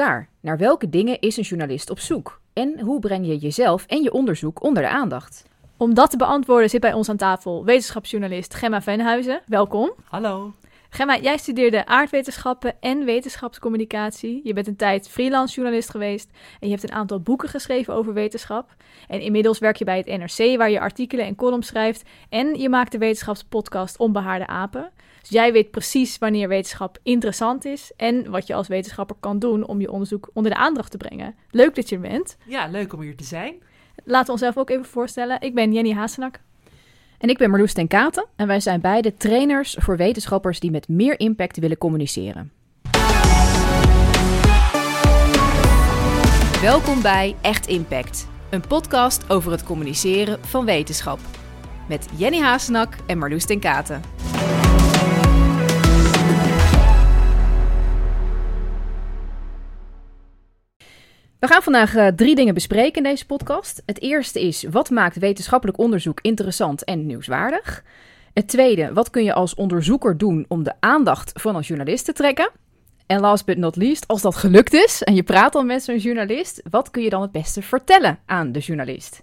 elkaar? Naar welke dingen is een journalist op zoek? En hoe breng je jezelf en je onderzoek onder de aandacht? Om dat te beantwoorden zit bij ons aan tafel wetenschapsjournalist Gemma Venhuizen. Welkom. Hallo. Gemma, jij studeerde aardwetenschappen en wetenschapscommunicatie. Je bent een tijd freelance journalist geweest en je hebt een aantal boeken geschreven over wetenschap. En inmiddels werk je bij het NRC, waar je artikelen en columns schrijft. En je maakt de wetenschapspodcast Onbehaarde Apen. Dus jij weet precies wanneer wetenschap interessant is en wat je als wetenschapper kan doen om je onderzoek onder de aandacht te brengen. Leuk dat je er bent. Ja, leuk om hier te zijn. Laten we onszelf ook even voorstellen. Ik ben Jenny Hasenak. En ik ben Marloes ten Katen en wij zijn beide trainers voor wetenschappers die met meer impact willen communiceren. Welkom bij Echt Impact, een podcast over het communiceren van wetenschap. Met Jenny Hasenak en Marloes ten Katen. Gaan vandaag uh, drie dingen bespreken in deze podcast. Het eerste is, wat maakt wetenschappelijk onderzoek interessant en nieuwswaardig? Het tweede, wat kun je als onderzoeker doen om de aandacht van een journalist te trekken? En last but not least, als dat gelukt is en je praat al met zo'n journalist, wat kun je dan het beste vertellen aan de journalist?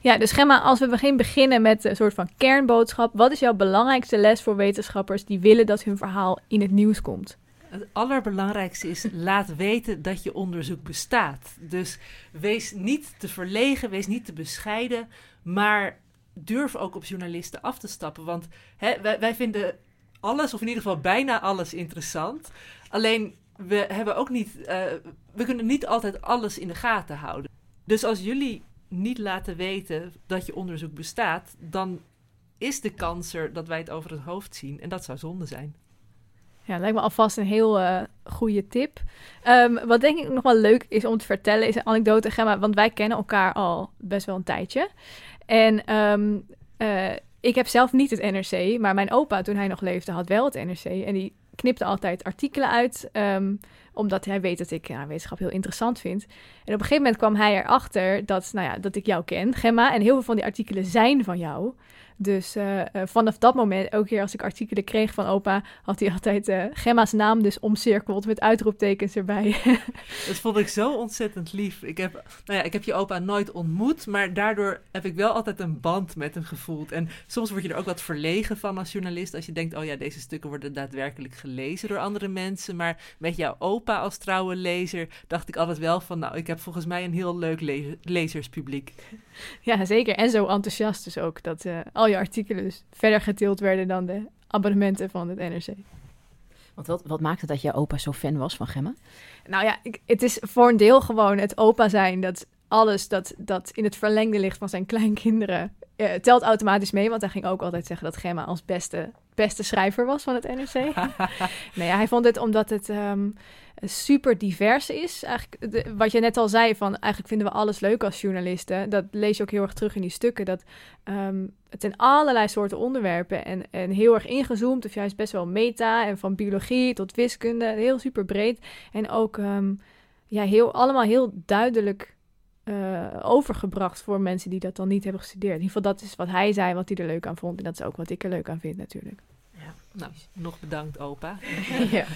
Ja, dus Gemma, als we beginnen beginnen met een soort van kernboodschap, wat is jouw belangrijkste les voor wetenschappers die willen dat hun verhaal in het nieuws komt? Het allerbelangrijkste is laat weten dat je onderzoek bestaat. Dus wees niet te verlegen, wees niet te bescheiden, maar durf ook op journalisten af te stappen. Want hè, wij, vinden alles, of in ieder geval bijna alles, interessant. Alleen we hebben ook niet, uh, we kunnen niet altijd alles in de gaten houden. Dus als jullie niet laten weten dat je onderzoek bestaat, dan is de kans er dat wij het over het hoofd zien. En dat zou zonde zijn. Ja, lijkt me alvast een heel uh, goede tip. Um, wat denk ik nog wel leuk is om te vertellen, is een anekdote, Gemma, want wij kennen elkaar al best wel een tijdje. En um, uh, ik heb zelf niet het NRC, maar mijn opa, toen hij nog leefde, had wel het NRC. En die knipte altijd artikelen uit, um, omdat hij weet dat ik ja, wetenschap heel interessant vind. En op een gegeven moment kwam hij erachter dat, nou ja, dat ik jou ken, Gemma, en heel veel van die artikelen zijn van jou. Dus uh, uh, vanaf dat moment, elke keer als ik artikelen kreeg van opa, had hij altijd uh, Gemma's naam dus omcirkeld met uitroeptekens erbij. dat vond ik zo ontzettend lief. Ik heb, nou ja, ik heb je opa nooit ontmoet, maar daardoor heb ik wel altijd een band met hem gevoeld. En soms word je er ook wat verlegen van als journalist, als je denkt, oh ja, deze stukken worden daadwerkelijk gelezen door andere mensen. Maar met jouw opa als trouwe lezer dacht ik altijd wel van, nou, ik heb volgens mij een heel leuk le lezerspubliek. Ja, zeker. En zo enthousiast dus ook, dat al je artikelen dus verder getild werden dan de abonnementen van het NRC. Want wat, wat maakte dat je opa zo fan was van Gemma? Nou ja, ik, het is voor een deel gewoon het opa zijn. Dat alles dat, dat in het verlengde ligt van zijn kleinkinderen uh, telt automatisch mee. Want hij ging ook altijd zeggen dat Gemma als beste, beste schrijver was van het NRC. nee, hij vond het omdat het um, super divers is. Eigenlijk, de, wat je net al zei, van eigenlijk vinden we alles leuk als journalisten. Dat lees je ook heel erg terug in die stukken. Dat um, het zijn allerlei soorten onderwerpen en, en heel erg ingezoomd. Of juist best wel meta en van biologie tot wiskunde. Heel super breed. En ook um, ja, heel, allemaal heel duidelijk uh, overgebracht voor mensen die dat dan niet hebben gestudeerd. In ieder geval, dat is wat hij zei, wat hij er leuk aan vond. En dat is ook wat ik er leuk aan vind, natuurlijk. Ja, nou, nog bedankt, opa. ja.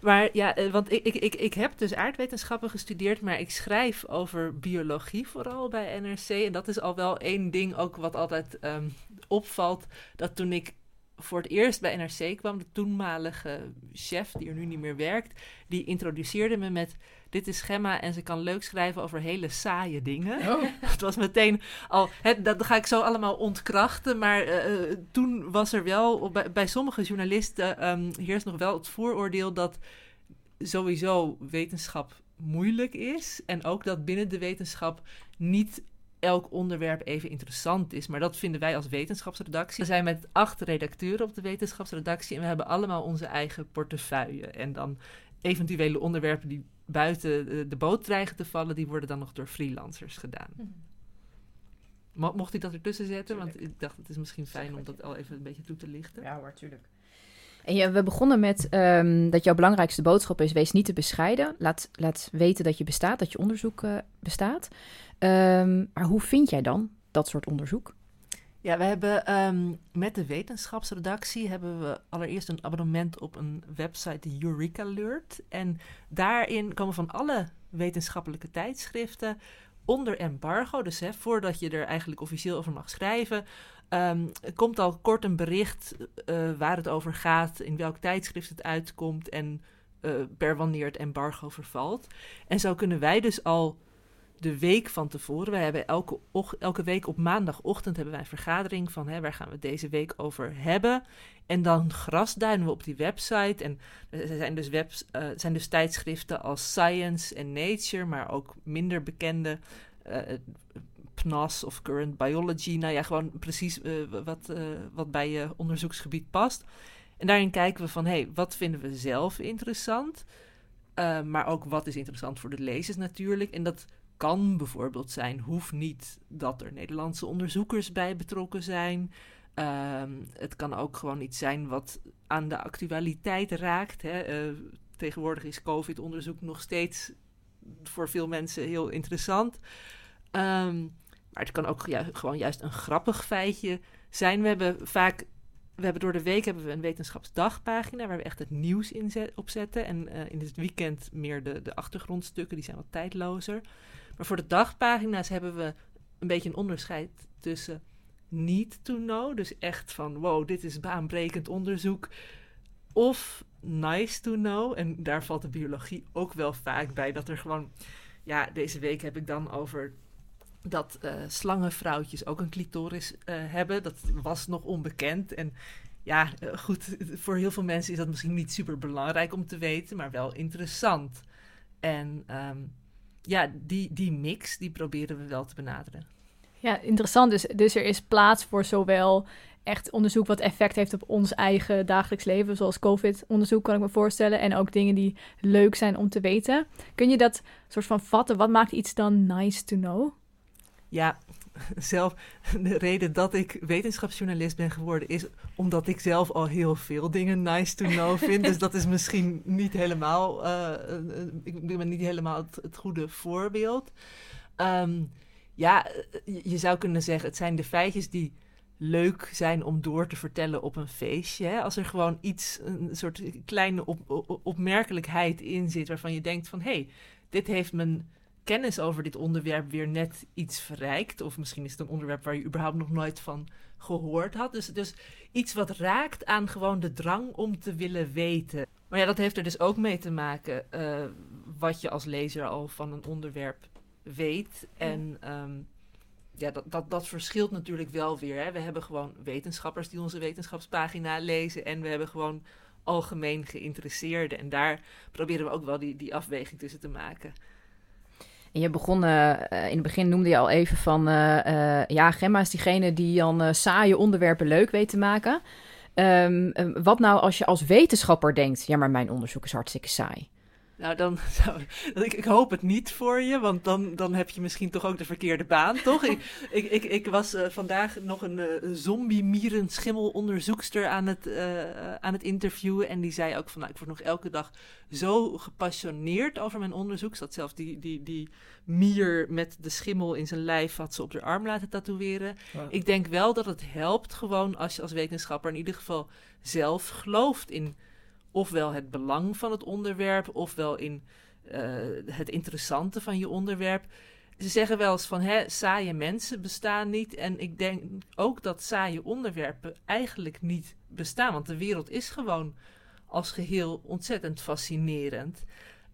Maar ja, want ik, ik, ik, ik heb dus aardwetenschappen gestudeerd, maar ik schrijf over biologie vooral bij NRC. En dat is al wel één ding ook wat altijd um, opvalt. Dat toen ik voor het eerst bij NRC kwam, de toenmalige chef, die er nu niet meer werkt, die introduceerde me met dit is Gemma en ze kan leuk schrijven over hele saaie dingen. Oh. Het was meteen al, dat ga ik zo allemaal ontkrachten, maar uh, toen was er wel, bij, bij sommige journalisten um, heerst nog wel het vooroordeel dat sowieso wetenschap moeilijk is en ook dat binnen de wetenschap niet elk onderwerp even interessant is. Maar dat vinden wij als wetenschapsredactie. We zijn met acht redacteuren op de wetenschapsredactie en we hebben allemaal onze eigen portefeuille. En dan eventuele onderwerpen die buiten de, boot dreigen te vallen, die worden dan nog door freelancers gedaan. Mo mocht ik dat ertussen zetten? Tuurlijk. Want ik dacht, het is misschien fijn om dat al even een beetje toe te lichten. Ja hoor, tuurlijk. En ja, we begonnen met um, dat jouw belangrijkste boodschap is: wees niet te bescheiden. Laat, laat weten dat je bestaat, dat je onderzoek uh, bestaat. Um, maar hoe vind jij dan dat soort onderzoek? Ja, we hebben ehm, met de wetenschapsredactie hebben we allereerst een abonnement op een website die Eureka Alert. En daarin komen van alle wetenschappelijke tijdschriften onder embargo, dus hè, voordat je er eigenlijk officieel over mag schrijven, um, komt al kort een bericht uh, waar het over gaat, in welk tijdschrift het uitkomt en uh, per wanneer het embargo vervalt. En zo kunnen wij dus al de week van tevoren. We hebben elke, elke week op maandagochtend hebben wij een vergadering van hè, waar gaan we het deze week over hebben. En dan grasduinen we op die website. En er zijn dus, webs, uh, zijn dus tijdschriften als Science en Nature, maar ook minder bekende. PNAS of Current Biology. Nou ja, gewoon precies uh, wat, wat bij je onderzoeksgebied past. En daarin kijken we van, hé, hey, wat vinden we zelf interessant? maar ook wat is interessant voor de lezers natuurlijk. En dat kan bijvoorbeeld zijn, hoeft niet dat er Nederlandse onderzoekers bij betrokken zijn. Ehm, het kan ook gewoon iets zijn wat aan de actualiteit raakt. Hè. Tegenwoordig is COVID-onderzoek nog steeds voor veel mensen heel interessant. Um, maar het kan ook gewoon juist een grappig feitje zijn. We hebben vaak we hebben door de week hebben we een wetenschapsdagpagina waar we echt het nieuws in op zetten. En uh, in het weekend meer de, de achtergrondstukken, die zijn wat tijdlozer. Maar voor de dagpagina's hebben we een beetje een onderscheid tussen niet to know, dus echt van wow, dit is baanbrekend onderzoek, of nice to know. En daar valt de biologie ook wel vaak bij, dat er gewoon, ja, deze week heb ik dan over dat uh, slangenvrouwtjes ook een clitoris uh, hebben. Dat was nog onbekend. En ja, uh, goed, voor heel veel mensen is dat misschien niet super belangrijk om te weten, maar wel interessant. En um, ja, die, die mix, die proberen we wel te benaderen. Ja, interessant. Dus, dus er is plaats voor zowel echt onderzoek wat effect heeft op ons eigen dagelijks leven, zoals COVID-onderzoek kan ik me voorstellen, en ook dingen die leuk zijn om te weten. Kun je dat soort van vatten? Wat maakt iets dan nice to know? Ja, zelf, de reden dat ik wetenschapsjournalist ben geworden is omdat ik zelf al heel veel dingen nice to know vind. dus dat is misschien niet helemaal, uh, ik ben niet helemaal het, het goede voorbeeld. Um, ja, je zou kunnen zeggen, het zijn de feitjes die leuk zijn om door te vertellen op een feestje. Hè? Als er gewoon iets, een soort kleine op, op, opmerkelijkheid in zit waarvan je denkt van hé, hey, dit heeft mijn kennis over dit onderwerp weer net iets verrijkt. Of misschien is het een onderwerp waar je überhaupt nog nooit van gehoord had. Dus, dus iets wat raakt aan gewoon de drang om te willen weten. Maar ja, dat heeft er dus ook mee te maken uh, wat je als lezer al van een onderwerp weet. En um, ja, dat, dat, dat verschilt natuurlijk wel weer. Hè. We hebben gewoon wetenschappers die onze wetenschapspagina lezen. En we hebben gewoon algemeen geïnteresseerden. En daar proberen we ook wel die, die afweging tussen te maken. Je begon, uh, in het begin noemde je al even van, uh, ja, Gemma is diegene die dan saaie onderwerpen leuk weet te maken. Um, wat nou als je als wetenschapper denkt, ja, maar mijn onderzoek is hartstikke saai? Nou, dan zou ik, ik hoop het niet voor je, want dan, dan heb je misschien toch ook de verkeerde baan, toch? ik, ik, ik, ik was uh, vandaag nog een uh, zombie-mieren-schimmel-onderzoekster aan, het, uh, aan het interviewen. En die zei ook van, nou, ik word nog elke dag zo gepassioneerd over mijn onderzoek. Dat zelfs die, die, die mier met de schimmel in zijn lijf had ze op de arm laten tatoeëren. Ja. Ik denk wel dat het helpt gewoon als je als wetenschapper in ieder geval zelf gelooft in ofwel het belang van het onderwerp, ofwel in uh, het interessante van je onderwerp. Ze zeggen wel eens van, hè, saaie mensen bestaan niet. En ik denk ook dat saaie onderwerpen eigenlijk niet bestaan. Want de wereld is gewoon als geheel ontzettend fascinerend.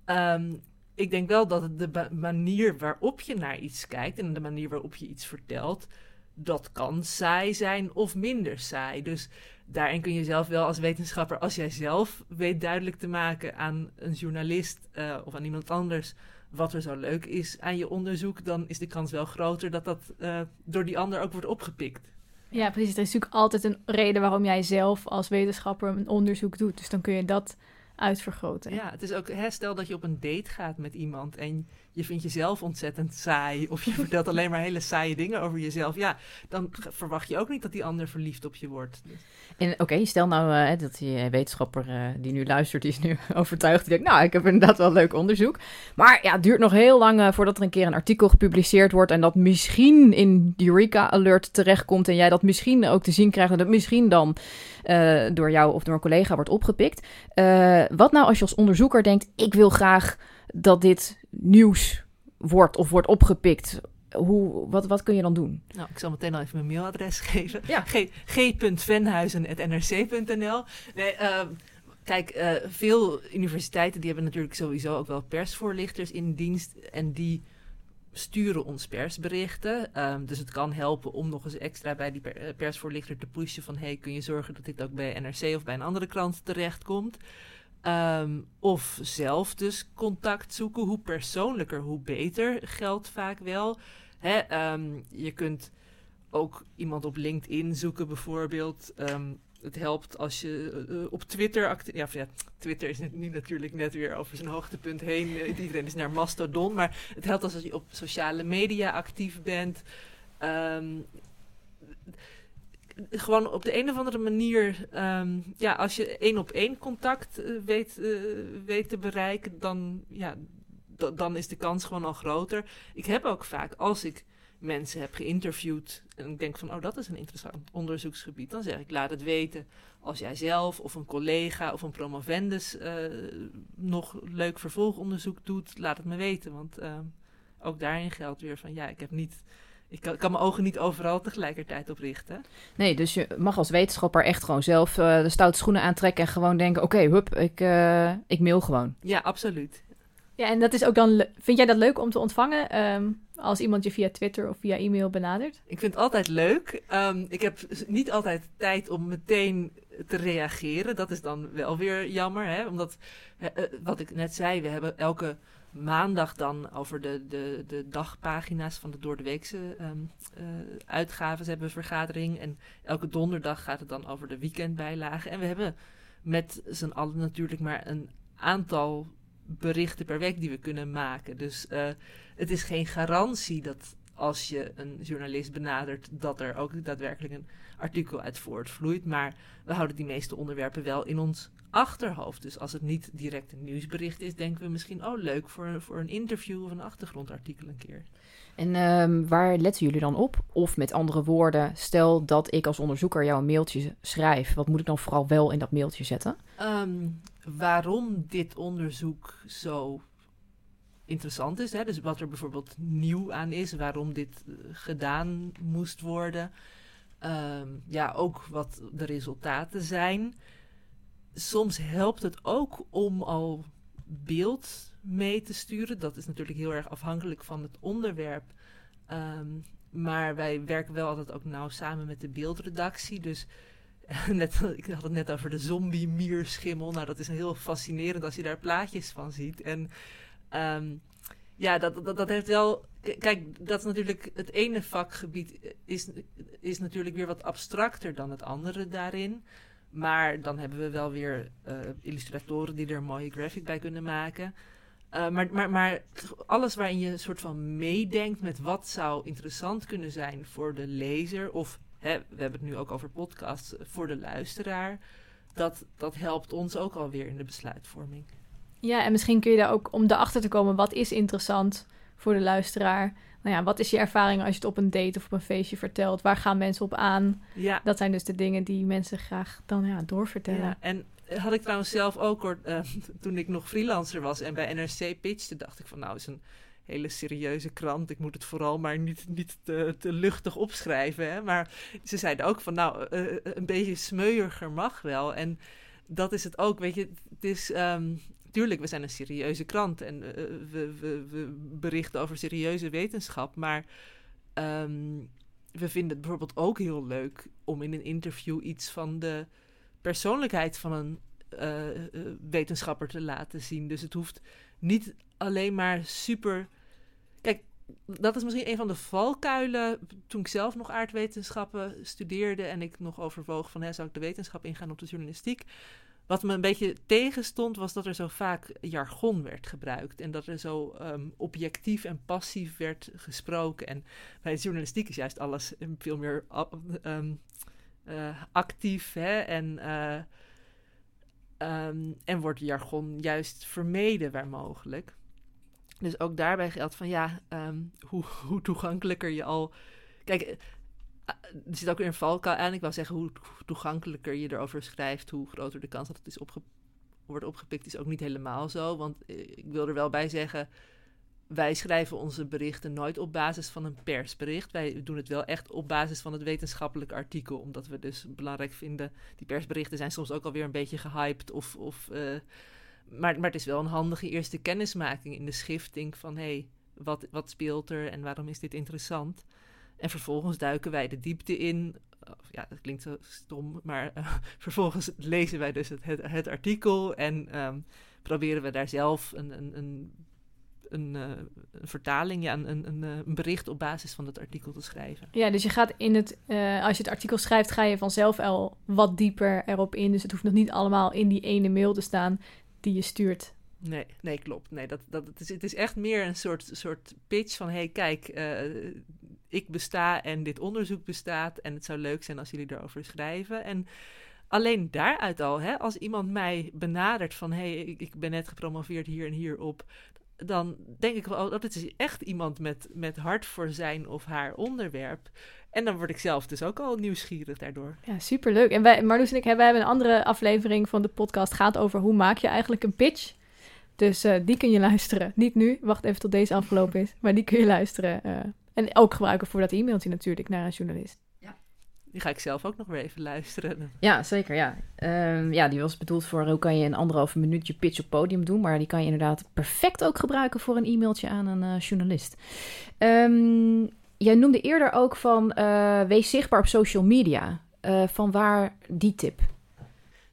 Um, ik denk wel dat de manier waarop je naar iets kijkt en de manier waarop je iets vertelt, dat kan saai zijn of minder saai. Dus daarin kun je zelf wel als wetenschapper, als jij zelf weet duidelijk te maken aan een journalist uh, of aan iemand anders wat er zo leuk is aan je onderzoek, dan is de kans wel groter dat dat uh, door die ander ook wordt opgepikt. Ja, precies. Er is natuurlijk altijd een reden waarom jij zelf als wetenschapper een onderzoek doet. Dus dan kun je dat uitvergroten. Ja, het is ook, hè, stel dat je op een date gaat met iemand en je vindt jezelf ontzettend saai, of je vertelt alleen maar hele saaie dingen over jezelf, ja, dan verwacht je ook niet dat die ander verliefd op je wordt. Dus. En oké, stel nou uh, dat die wetenschapper uh, die nu luistert, die is nu overtuigd, die denkt, nou, ik heb inderdaad wel leuk onderzoek. Maar ja, het duurt nog heel lang uh, voordat er een keer een artikel gepubliceerd wordt en dat misschien in Eureka Alert terechtkomt en jij dat misschien ook te zien krijgt en dat misschien dan door jou of door een collega wordt opgepikt. wat nou als je als onderzoeker denkt, ik wil graag dat dit nieuws wordt of wordt opgepikt? Hoe, wat, wat kun je dan doen? Nou, ik zal meteen al even mijn mailadres geven. Ja. g.venhuizen.nrc.nl Nee, uh, kijk, uh, veel universiteiten die hebben natuurlijk sowieso ook wel persvoorlichters in dienst. En die sturen ons persberichten. Um, dus het kan helpen om nog eens extra bij die persvoorlichter te pushen van... hey, kun je zorgen dat dit ook bij NRC of bij een andere krant terechtkomt? Um, of zelf dus contact zoeken. Hoe persoonlijker, hoe beter geldt vaak wel. Hè, um, je kunt ook iemand op LinkedIn zoeken bijvoorbeeld. Het helpt als je uh, op Twitter actief... Ja, ja, Twitter is nu natuurlijk net weer over zijn hoogtepunt heen. Uh, iedereen is naar Mastodon. Maar het helpt als je op sociale media actief bent. Um, gewoon op de een of andere manier, um, ja, als je één op één contact weet, weet te bereiken, dan, ja, dan is de kans gewoon al groter. Ik heb ook vaak, als ik mensen heb geïnterviewd en ik denk van, oh, dat is een interessant onderzoeksgebied, dan zeg ik, laat het weten. Als jij zelf of een collega of een promovendus uh, nog leuk vervolgonderzoek doet, laat het me weten. Want ook daarin geldt weer van, ja, ik heb niet ik kan, kan, mijn ogen niet overal tegelijkertijd op richten. Nee, dus je mag als wetenschapper echt gewoon zelf uh, de stoute schoenen aantrekken en gewoon denken: oké, okay, hup, ik, ik mail gewoon. Ja, absoluut. Ja, en dat is ook dan. Vind jij dat leuk om te ontvangen um, als iemand je via Twitter of via e-mail benadert? Ik vind het altijd leuk. Um, ik heb niet altijd tijd om meteen te reageren. Dat is dan wel weer jammer, hè? omdat uh, wat ik net zei, we hebben elke maandag dan over de, de, de dagpagina's van de doordeweekse um, uh, uitgaven hebben vergadering. En elke donderdag gaat het dan over de weekendbijlagen. En we hebben met z'n allen natuurlijk maar een aantal berichten per week die we kunnen maken. Dus uh, het is geen garantie dat als je een journalist benadert, dat er ook daadwerkelijk een artikel uit voortvloeit. Maar we houden die meeste onderwerpen wel in ons achterhoofd. Dus als het niet direct een nieuwsbericht is, denken we misschien, oh leuk voor, voor een interview of een achtergrondartikel een keer. En um, waar letten jullie dan op? Of met andere woorden, stel dat ik als onderzoeker jou een mailtje schrijf, wat moet ik dan vooral wel in dat mailtje zetten? Um, waarom dit onderzoek zo interessant is, hè? dus wat er bijvoorbeeld nieuw aan is, waarom dit uh, gedaan moest worden. Um, ja, ook wat de resultaten zijn soms helpt het ook om al beeld mee te sturen. Dat is natuurlijk heel erg afhankelijk van het onderwerp. Um, maar wij werken wel altijd ook nauw samen met de beeldredactie. Dus net, ik had het net over de zombie-mierschimmel. Nou, dat is heel fascinerend als je daar plaatjes van ziet. En um, ja, dat, dat, dat heeft wel. Kijk, dat is natuurlijk. Het ene vakgebied is, is natuurlijk weer wat abstracter dan het andere daarin. Maar dan hebben we wel weer uh, illustratoren die er een mooie graphic bij kunnen maken. Uh, maar, maar, maar alles waarin je een soort van meedenkt met wat zou interessant kunnen zijn voor de lezer. Of hè, we hebben het nu ook over podcasts voor de luisteraar. Dat, dat helpt ons ook alweer in de besluitvorming. Ja, en misschien kun je daar ook om erachter te komen wat is interessant voor de luisteraar nou ja, wat is je ervaring als je het op een date of op een feestje vertelt? Waar gaan mensen op aan? Ja. Dat zijn dus de dingen die mensen graag dan ja, doorvertellen. Ja, en had ik trouwens zelf ook, hoor, uh, toen ik nog freelancer was en bij NRC pitchte, dacht ik van nou, is een hele serieuze krant. Ik moet het vooral maar niet, niet te, te luchtig opschrijven. Hè? Maar ze zeiden ook van nou, uh, een beetje smeuiger mag wel. En dat is het ook, weet je. Het is, um, tuurlijk, we zijn een serieuze krant en uh, we, we, we, berichten over serieuze wetenschap. Maar um, we vinden het bijvoorbeeld ook heel leuk om in een interview iets van de persoonlijkheid van een uh, wetenschapper te laten zien. Dus het hoeft niet alleen maar super. Kijk, dat is misschien een van de valkuilen. Toen ik zelf nog aardwetenschappen studeerde en ik nog overwoog van hè, zou ik de wetenschap ingaan op de journalistiek wat me een beetje tegenstond, was dat er zo vaak jargon werd gebruikt. En dat er zo ehm, objectief en passief werd gesproken. En bij journalistiek is juist alles veel meer um, actief hè, en. Um, en wordt jargon juist vermeden waar mogelijk. Dus ook daarbij geldt van ja, hoe, hoe toegankelijker je al. Kijk, er zit ook weer een valkuil aan. Ik wil zeggen, hoe toegankelijker je erover schrijft, hoe groter de kans dat het is opge wordt opgepikt, is ook niet helemaal zo. Want eh, ik wil er wel bij zeggen, wij schrijven onze berichten nooit op basis van een persbericht. Wij doen het wel echt op basis van het wetenschappelijk artikel, omdat we dus belangrijk vinden. Die persberichten zijn soms ook alweer een beetje gehyped. Of, of, uh, maar, maar het is wel een handige eerste kennismaking in de schifting van hé, hey, wat, wat speelt er en waarom is dit interessant? En vervolgens duiken wij de diepte in. Ja, dat klinkt zo stom, maar uh, vervolgens lezen wij dus het, het, het artikel en um, proberen we daar zelf een, een, een, een, uh, een vertaling, ja, een, een, een, bericht op basis van het artikel te schrijven. Ja, dus je gaat in het, uh, als je het artikel schrijft, ga je vanzelf al wat dieper erop in. Dus het hoeft nog niet allemaal in die ene mail te staan die je stuurt. Nee, nee, klopt. Nee, dat, dat, het, is, het is echt meer een soort, soort pitch van: hey, kijk, uh, ik besta en dit onderzoek bestaat en het zou leuk zijn als jullie erover schrijven. En alleen daaruit al, hè, als iemand mij benadert van hey, ik, ben net gepromoveerd hier en hier op, dan denk ik wel, oh, dat is echt iemand met, met hart voor zijn of haar onderwerp. En dan word ik zelf dus ook al nieuwsgierig daardoor. Ja, superleuk. En wij, Marloes en ik hebben, hebben een andere aflevering van de podcast, gaat over hoe maak je eigenlijk een pitch. Dus uh, die kun je luisteren. Niet nu, wacht even tot deze afgelopen is. Maar die kun je luisteren uh, en ook gebruiken voor dat e-mailtje natuurlijk naar een journalist. Ja. Die ga ik zelf ook nog weer even luisteren. Ja, zeker. Ja. Um, ja, die was bedoeld voor hoe kan je een anderhalve minuutje pitch op podium doen. Maar die kan je inderdaad perfect ook gebruiken voor een e-mailtje aan een uh, journalist. Um, jij noemde eerder ook van uh, wees zichtbaar op social media. Uh, van waar die tip?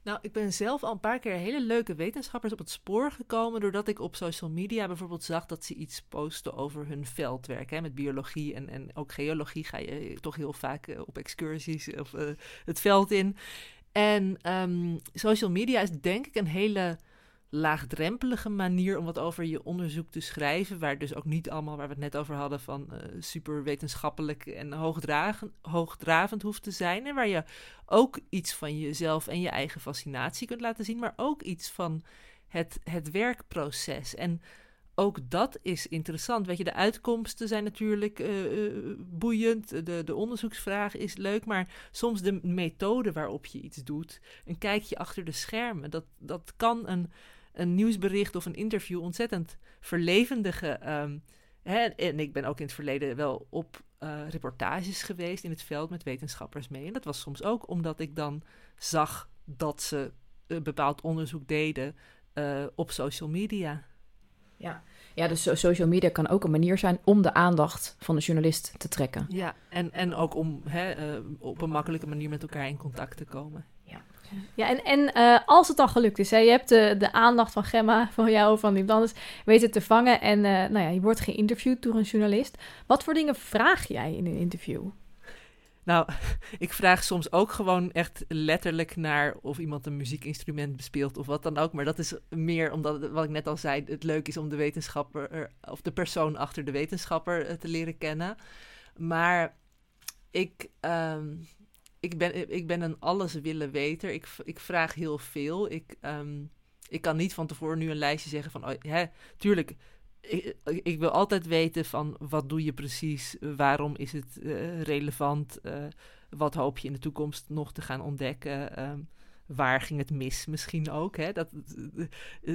Nou, ik ben zelf al een paar keer hele leuke wetenschappers op het spoor gekomen. doordat ik op social media bijvoorbeeld zag dat ze iets posten over hun veldwerk. Hè, met biologie en, en ook geologie ga je toch heel vaak uh, op excursies of uh, het veld in. En um, social media is denk ik een hele laagdrempelige manier om wat over je onderzoek te schrijven. Waar dus ook niet allemaal, waar we het net over hadden, van uh, super wetenschappelijk en hoogdravend hoeft te zijn. En waar je ook iets van jezelf en je eigen fascinatie kunt laten zien, maar ook iets van het, het werkproces. En ook dat is interessant. Weet je, de uitkomsten zijn natuurlijk uh, uh, boeiend. De, de onderzoeksvraag is leuk. Maar soms de methode waarop je iets doet. Een kijkje achter de schermen. Dat, dat kan een een nieuwsbericht of een interview ontzettend verlevendigen. Um, hè, en ik ben ook in het verleden wel op uh, reportages geweest in het veld met wetenschappers mee. En dat was soms ook omdat ik dan zag dat ze een bepaald onderzoek deden uh, op social media. Ja. ja, dus social media kan ook een manier zijn om de aandacht van de journalist te trekken. Ja, en, en ook om hè, uh, op een makkelijke manier met elkaar in contact te komen. Ja, en, en uh, als het dan gelukt is, hè, je hebt de, de aandacht van Gemma, van jou, van die anders, weet het te vangen. En uh, nou ja, je wordt geïnterviewd door een journalist. Wat voor dingen vraag jij in een interview? Nou, ik vraag soms ook gewoon echt letterlijk naar of iemand een muziekinstrument bespeelt of wat dan ook. Maar dat is meer omdat, wat ik net al zei, het leuk is om de wetenschapper of de persoon achter de wetenschapper uh, te leren kennen. Maar ik, um, ik ben, ik ben een alles willen weten. Ik, ik vraag heel veel. Ik, um, ik kan niet van tevoren nu een lijstje zeggen van... Oh, hè, tuurlijk, ik, ik, wil altijd weten van wat doe je precies? Waarom is het uh, relevant? Uh, wat hoop je in de toekomst nog te gaan ontdekken? Um, waar ging het mis misschien ook? Hè? Dat, uh,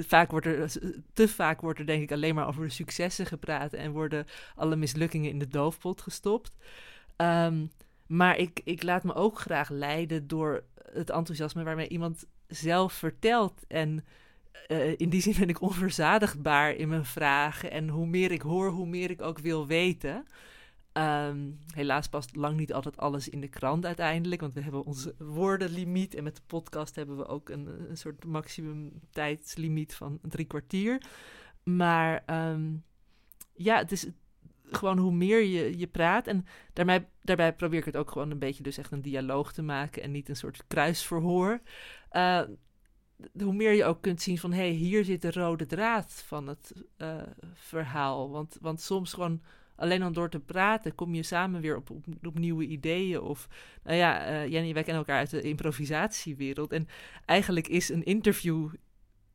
vaak wordt er, te vaak wordt er denk ik alleen maar over de successen gepraat... en worden alle mislukkingen in de doofpot gestopt. Um, maar ik, ik laat me ook graag leiden door het enthousiasme waarmee iemand zelf vertelt. En uh, in die zin ben ik onverzadigbaar in mijn vragen. En hoe meer ik hoor, hoe meer ik ook wil weten. Um, helaas past lang niet altijd alles in de krant uiteindelijk, want we hebben onze woordenlimiet. En met de podcast hebben we ook een, een soort maximum tijdslimiet van drie kwartier. Maar um, ja, het is, gewoon hoe meer je, je praat. En daarbij, daarbij probeer ik het ook gewoon een beetje dus echt een dialoog te maken en niet een soort kruisverhoor. Uh, hoe meer je ook kunt zien van hé, hey, hier zit de rode draad van het uh, verhaal. Want, want soms gewoon alleen al door te praten kom je samen weer op, op, nieuwe ideeën. Of, nou ja, uh, Jenny, wij kennen elkaar uit de improvisatiewereld. En eigenlijk is een interview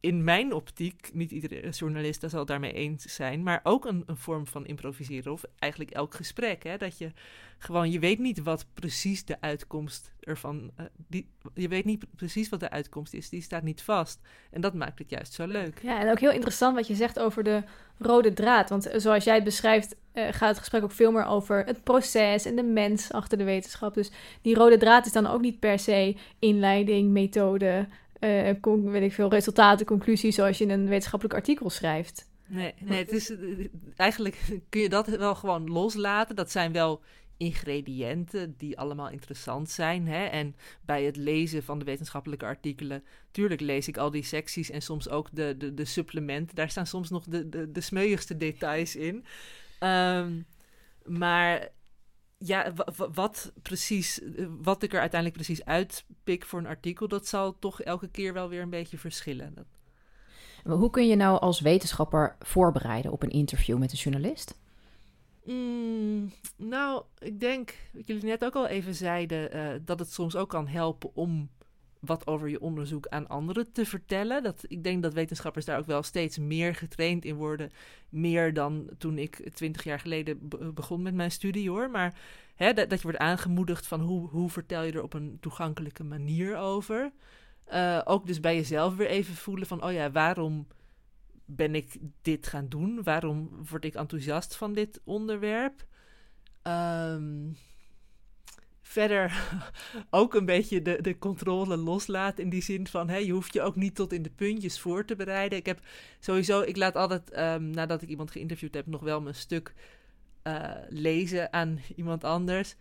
in mijn optiek, niet iedere journalist zal daarmee eens zijn, maar ook een, een, vorm van improviseren. Of eigenlijk elk gesprek. Hè? Dat je gewoon, je weet niet wat precies de uitkomst ervan, uh, die, je weet niet precies wat de uitkomst is. Die staat niet vast. En dat maakt het juist zo leuk. Ja, en ook heel interessant wat je zegt over de rode draad. Want zoals jij het beschrijft, uh, gaat het gesprek ook veel meer over het proces en de mens achter de wetenschap. Dus die rode draad is dan ook niet per se inleiding, methode, uh, weet ik veel, resultaten, conclusies, zoals je in een wetenschappelijk artikel schrijft. Nee, nee het is, eigenlijk kun je dat wel gewoon loslaten. Dat zijn wel ingrediënten die allemaal interessant zijn. Hè? En bij het lezen van de wetenschappelijke artikelen, tuurlijk lees ik al die secties en soms ook de, de, de supplementen. Daar staan soms nog de, de, de smeuigste details in. Um, maar ja, wat precies, eh, wat ik er uiteindelijk precies uitpik voor een artikel, dat zal toch elke keer wel weer een beetje verschillen. Hoe kun je nou als wetenschapper voorbereiden op een interview met een journalist? Mm, nou, ik denk, wat jullie net ook al even zeiden, uh, dat het soms ook kan helpen om wat over je onderzoek aan anderen te vertellen. Dat, ik denk dat wetenschappers daar ook wel steeds meer getraind in worden. Meer dan toen ik twintig jaar geleden begon met mijn studie hoor. Maar hè, dat, dat, je wordt aangemoedigd van hoe, hoe vertel je er op een toegankelijke manier over. Uh, ook dus bij jezelf weer even voelen van, oh ja, waarom ben ik dit gaan doen? Waarom word ik enthousiast van dit onderwerp? Um, verder ook een beetje de, de controle loslaten. In die zin van, hè, je hoeft je ook niet tot in de puntjes voor te bereiden. Ik heb sowieso, ik laat altijd, um, nadat ik iemand geïnterviewd heb, nog wel mijn stuk uh, lezen aan iemand anders.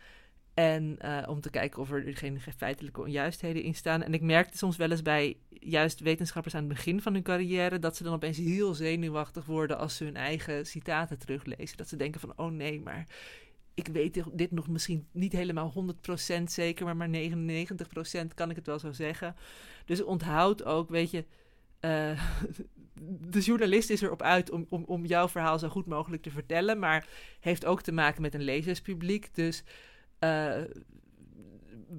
En uh, om te kijken of er geen feitelijke onjuistheden in staan. En ik merkte soms wel eens bij juist wetenschappers aan het begin van hun carrière... dat ze dan opeens heel zenuwachtig worden als ze hun eigen citaten teruglezen. Dat ze denken van, oh nee, maar ik weet dit nog misschien niet helemaal 100% zeker, maar maar 99% kan ik het wel zo zeggen. Dus onthoud ook, weet je, uh, de journalist is erop uit om, om, om jouw verhaal zo goed mogelijk te vertellen, maar heeft ook te maken met een lezerspubliek. Dus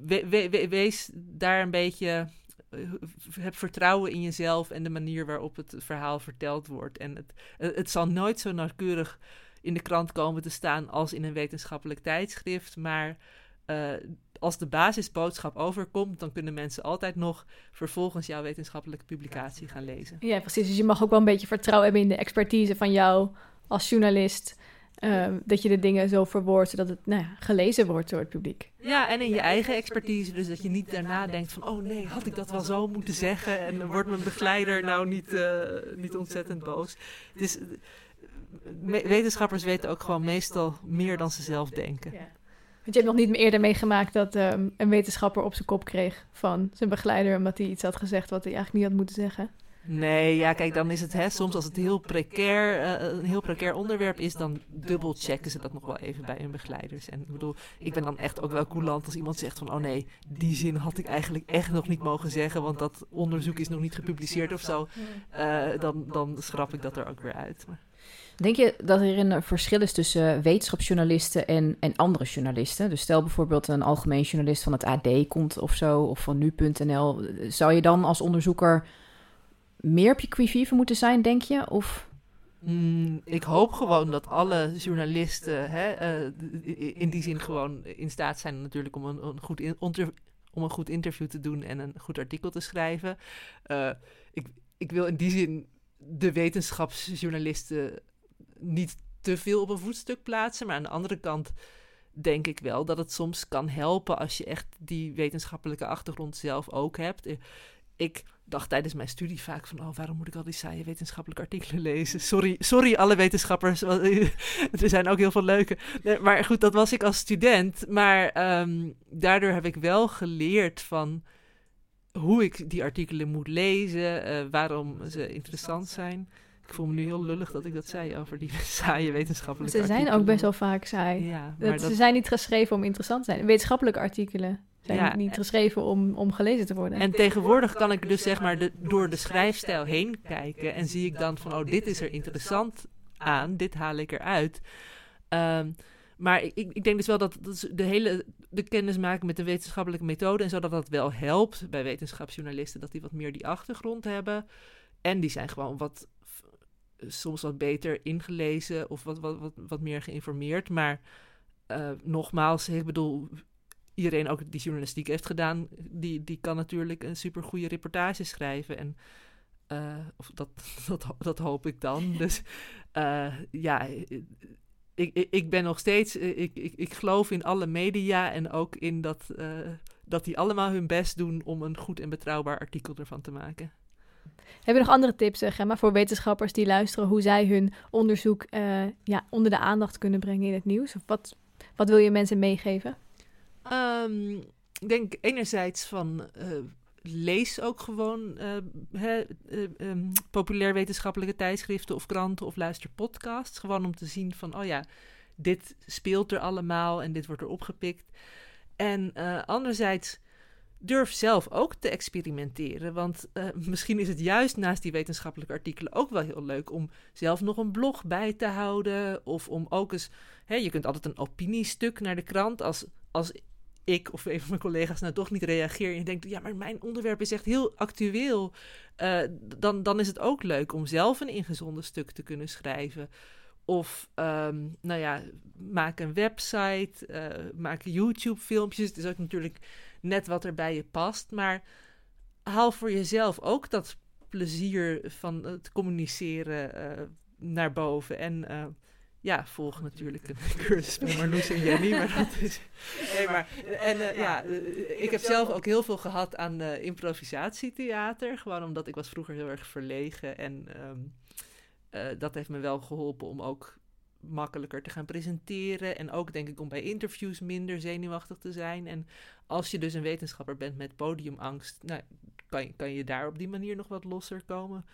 we, wees daar een beetje. Uh, heb vertrouwen in jezelf en de manier waarop het verhaal verteld wordt. En het, het zal nooit zo nauwkeurig in de krant komen te staan als in een wetenschappelijk tijdschrift. Maar uh, als de basisboodschap overkomt, dan kunnen mensen altijd nog vervolgens jouw wetenschappelijke publicatie gaan lezen. Ja, precies. Dus je mag ook wel een beetje vertrouwen hebben in de expertise van jou als journalist. Uh, dat je de dingen zo verwoordt zodat het nou ja, gelezen wordt door het publiek. Ja, en in je eigen expertise. Dus dat je niet daarna denkt van... oh nee, had ik dat wel zo moeten zeggen? En wordt mijn begeleider nou niet, uh, niet ontzettend boos. Dus wetenschappers weten ook gewoon meestal meer dan ze zelf denken. Ja. Want je hebt nog niet eerder meegemaakt dat um, een wetenschapper op zijn kop kreeg van zijn begeleider, omdat hij iets had gezegd wat hij eigenlijk niet had moeten zeggen. Nee, ja, kijk, dan is het hè, soms als het heel precair, uh, een heel precair onderwerp is, dan dubbelchecken ze dat nog wel even bij hun begeleiders. En ik bedoel, ik ben dan echt ook wel coulant als iemand zegt van, oh nee, die zin had ik eigenlijk echt nog niet mogen zeggen, want dat onderzoek is nog niet gepubliceerd of zo. Uh, dan, dan schrap ik dat er ook weer uit. Maar. Denk je dat er een verschil is tussen wetenschapsjournalisten en, en andere journalisten? Dus stel bijvoorbeeld een algemeen journalist van het AD komt of zo, of van nu.nl. Zou je dan als onderzoeker meer op je quivive moeten zijn, denk je? Of... Mm, ik hoop gewoon dat alle journalisten hè, uh, in die zin gewoon in staat zijn natuurlijk om een, een goed om een goed interview te doen en een goed artikel te schrijven. Uh, ik, ik wil in die zin de wetenschapsjournalisten niet te veel op een voetstuk plaatsen. Maar aan de andere kant denk ik wel dat het soms kan helpen als je echt die wetenschappelijke achtergrond zelf ook hebt. Ik dacht tijdens mijn studie vaak van, oh, waarom moet ik al die saaie wetenschappelijke artikelen lezen? Sorry, sorry alle wetenschappers, er zijn ook heel veel leuke. Maar goed, dat was ik als student. Maar um, daardoor heb ik wel geleerd van hoe ik die artikelen moet lezen, uh, waarom ze interessant zijn. Ik voel me nu heel lullig dat ik dat zei over die saaie wetenschappelijke Ze zijn ook best wel vaak saai. Ja, maar dat, Ze zijn niet geschreven om interessant te zijn. Wetenschappelijke artikelen zijn niet geschreven om, om gelezen te worden. En tegenwoordig kan ik dus zeg maar de, door de schrijfstijl heen kijken en zie ik dan van, oh, dit is er interessant aan, dit haal ik eruit. Um, maar ik, ik denk dus wel dat, dat de hele de kennis maken met de wetenschappelijke methode en zo, dat dat wel helpt bij wetenschapsjournalisten, dat die wat meer die achtergrond hebben. En die zijn gewoon wat, soms wat beter ingelezen of wat, wat, wat, wat meer geïnformeerd. Maar uh, nogmaals, ik bedoel, iedereen ook die journalistiek heeft gedaan, die, die kan natuurlijk een super goede reportage schrijven. En uh, of dat, dat, dat hoop ik dan. Dus uh, ja, ik, ik, ik ben nog steeds, eh, ik, ik, ik geloof in alle media en ook in dat, dat die allemaal hun best doen om een goed en betrouwbaar artikel ervan te maken. Heb je nog andere tips, eh, Gemma, voor wetenschappers die luisteren, hoe zij hun onderzoek uh, ja, onder de aandacht kunnen brengen in het nieuws? Of wat, wat wil je mensen meegeven? Um, ik denk enerzijds van lees ook gewoon um, populair wetenschappelijke tijdschriften of kranten of luister podcasts. Gewoon om te zien van, oh ja, dit speelt er allemaal en dit wordt er opgepikt. En anderzijds durf zelf ook te experimenteren. Want misschien is het juist naast die wetenschappelijke artikelen ook wel heel leuk om zelf nog een blog bij te houden. Of om ook eens, hè, je kunt altijd een opiniestuk naar de krant als als ik of een van mijn collega's nou toch niet reageer en je denkt, ja, maar mijn onderwerp is echt heel actueel, uh, dan, dan is het ook leuk om zelf een ingezonden stuk te kunnen schrijven. Of, um, nou ja, maak een website, uh, maak YouTube-filmpjes. Het is ook natuurlijk net wat er bij je past. Maar haal voor jezelf ook dat plezier van het communiceren uh, naar boven. En ja, volg natuurlijk een cursus bij Marloes en Jenny. Maar dat is. Nee, maar. En uh, ja, ik heb zelf ook heel veel gehad aan improvisatietheater. Gewoon omdat ik was vroeger heel erg verlegen. En um, dat heeft me wel geholpen om ook makkelijker te gaan presenteren. En ook denk ik om bij interviews minder zenuwachtig te zijn. En als je dus een wetenschapper bent met podiumangst, nou, kan, kan je daar op die manier nog wat losser komen.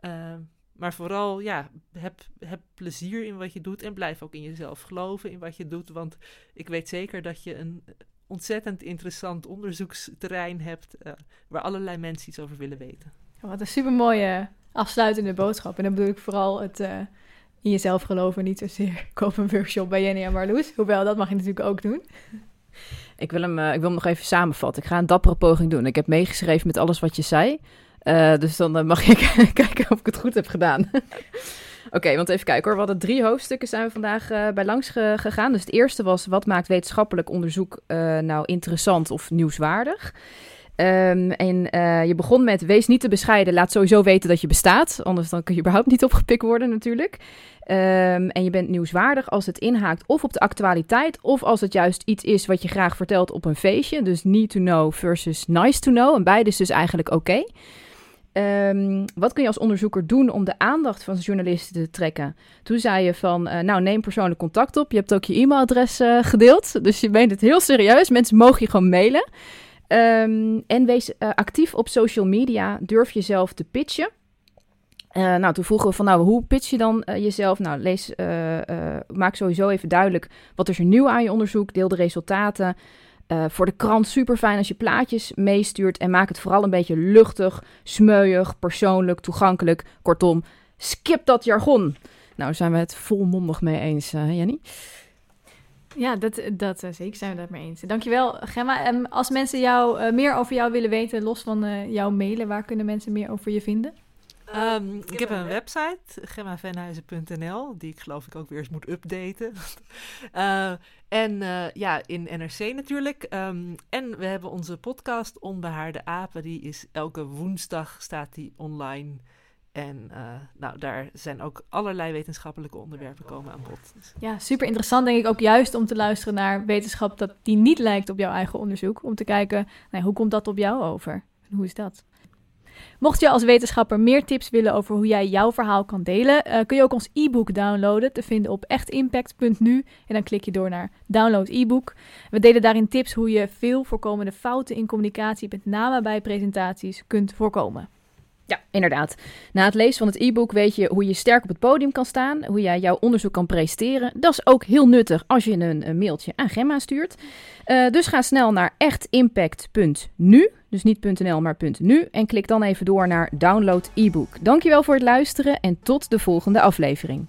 Ehm, maar vooral, ja, heb, heb plezier in wat je doet en blijf ook in jezelf geloven in wat je doet. Want ik weet zeker dat je een ontzettend interessant onderzoeksterrein hebt uh, waar allerlei mensen iets over willen weten. Wat een supermooie afsluitende boodschap. En dan bedoel ik vooral het uh, in jezelf geloven, niet zozeer koop een workshop bij Jenny en Marloes. Hoewel, dat mag je natuurlijk ook doen. Ik wil, hem, uh, ik wil hem nog even samenvatten. Ik ga een dappere poging doen. Ik heb meegeschreven met alles wat je zei. Uh, dus dan mag ik kijken of ik het goed heb gedaan. Oké, want even kijken hoor. We hadden drie hoofdstukken zijn we vandaag bij langs ge gegaan. Dus het eerste was, wat maakt wetenschappelijk onderzoek nou interessant of nieuwswaardig? Um, en je begon met, wees niet te bescheiden, laat sowieso weten dat je bestaat. Anders dan kun je überhaupt niet opgepikt worden natuurlijk. Um, en je bent nieuwswaardig als het inhaakt of op de actualiteit... of als het juist iets is wat je graag vertelt op een feestje. Dus need to know versus nice to know. En beide is dus eigenlijk oké. Um, wat kun je als onderzoeker doen om de aandacht van journalisten te trekken? Toen zei je van, uh, nou neem persoonlijk contact op. Je hebt ook je e-mailadres uh, gedeeld, dus je meent het heel serieus. Mensen mogen je gewoon mailen. Um, en wees uh, actief op social media. Durf jezelf te pitchen. nou, toen vroegen we van, nou, hoe pitch je dan jezelf? Nou, lees, maak sowieso even duidelijk wat is er nieuw aan je onderzoek. Deel de resultaten. Voor de krant super fijn als je plaatjes meestuurt en maak het vooral een beetje luchtig, smeuig, persoonlijk, toegankelijk. Kortom, skip dat jargon. Nou, daar zijn we het volmondig mee eens, Jenny. Ja, dat, dat uh, zeker zijn we het mee eens. Dankjewel, Gemma. Um, als mensen jou, meer over jou willen weten, los van jouw mailen, waar kunnen mensen meer over je vinden? Um, ik heb een website, gemmavenhuizen.nl, die ik geloof ik ook weer eens moet updaten. uh, en uh, ja, in NRC natuurlijk. Um, en we hebben onze podcast Onbehaarde Apen, die is elke woensdag staat die online. En uh, nou, daar zijn ook allerlei wetenschappelijke onderwerpen komen aan bod. Dus. Ja, super interessant denk ik ook juist om te luisteren naar wetenschap dat die niet lijkt op jouw eigen onderzoek. Om te kijken, nou, hoe komt dat op jou over? En hoe is dat? Mocht je als wetenschapper meer tips willen over hoe jij jouw verhaal kan delen, uh, kun je ook ons e-book downloaden, te vinden op echtimpact.nu. En dan klik je door naar download e-book. We delen daarin tips hoe je veel voorkomende fouten in communicatie, met name bij presentaties, kunt voorkomen. Ja, inderdaad. Na het lezen van het e-book weet je hoe je sterk op het podium kan staan, hoe jij jouw onderzoek kan presenteren. Dat is ook heel nuttig als je een, mailtje aan Gemma stuurt. Uh, dus ga snel naar echtimpact.nu, dus niet .nl, maar .nu. En klik dan even door naar download e-book. Dankjewel voor het luisteren en tot de volgende aflevering.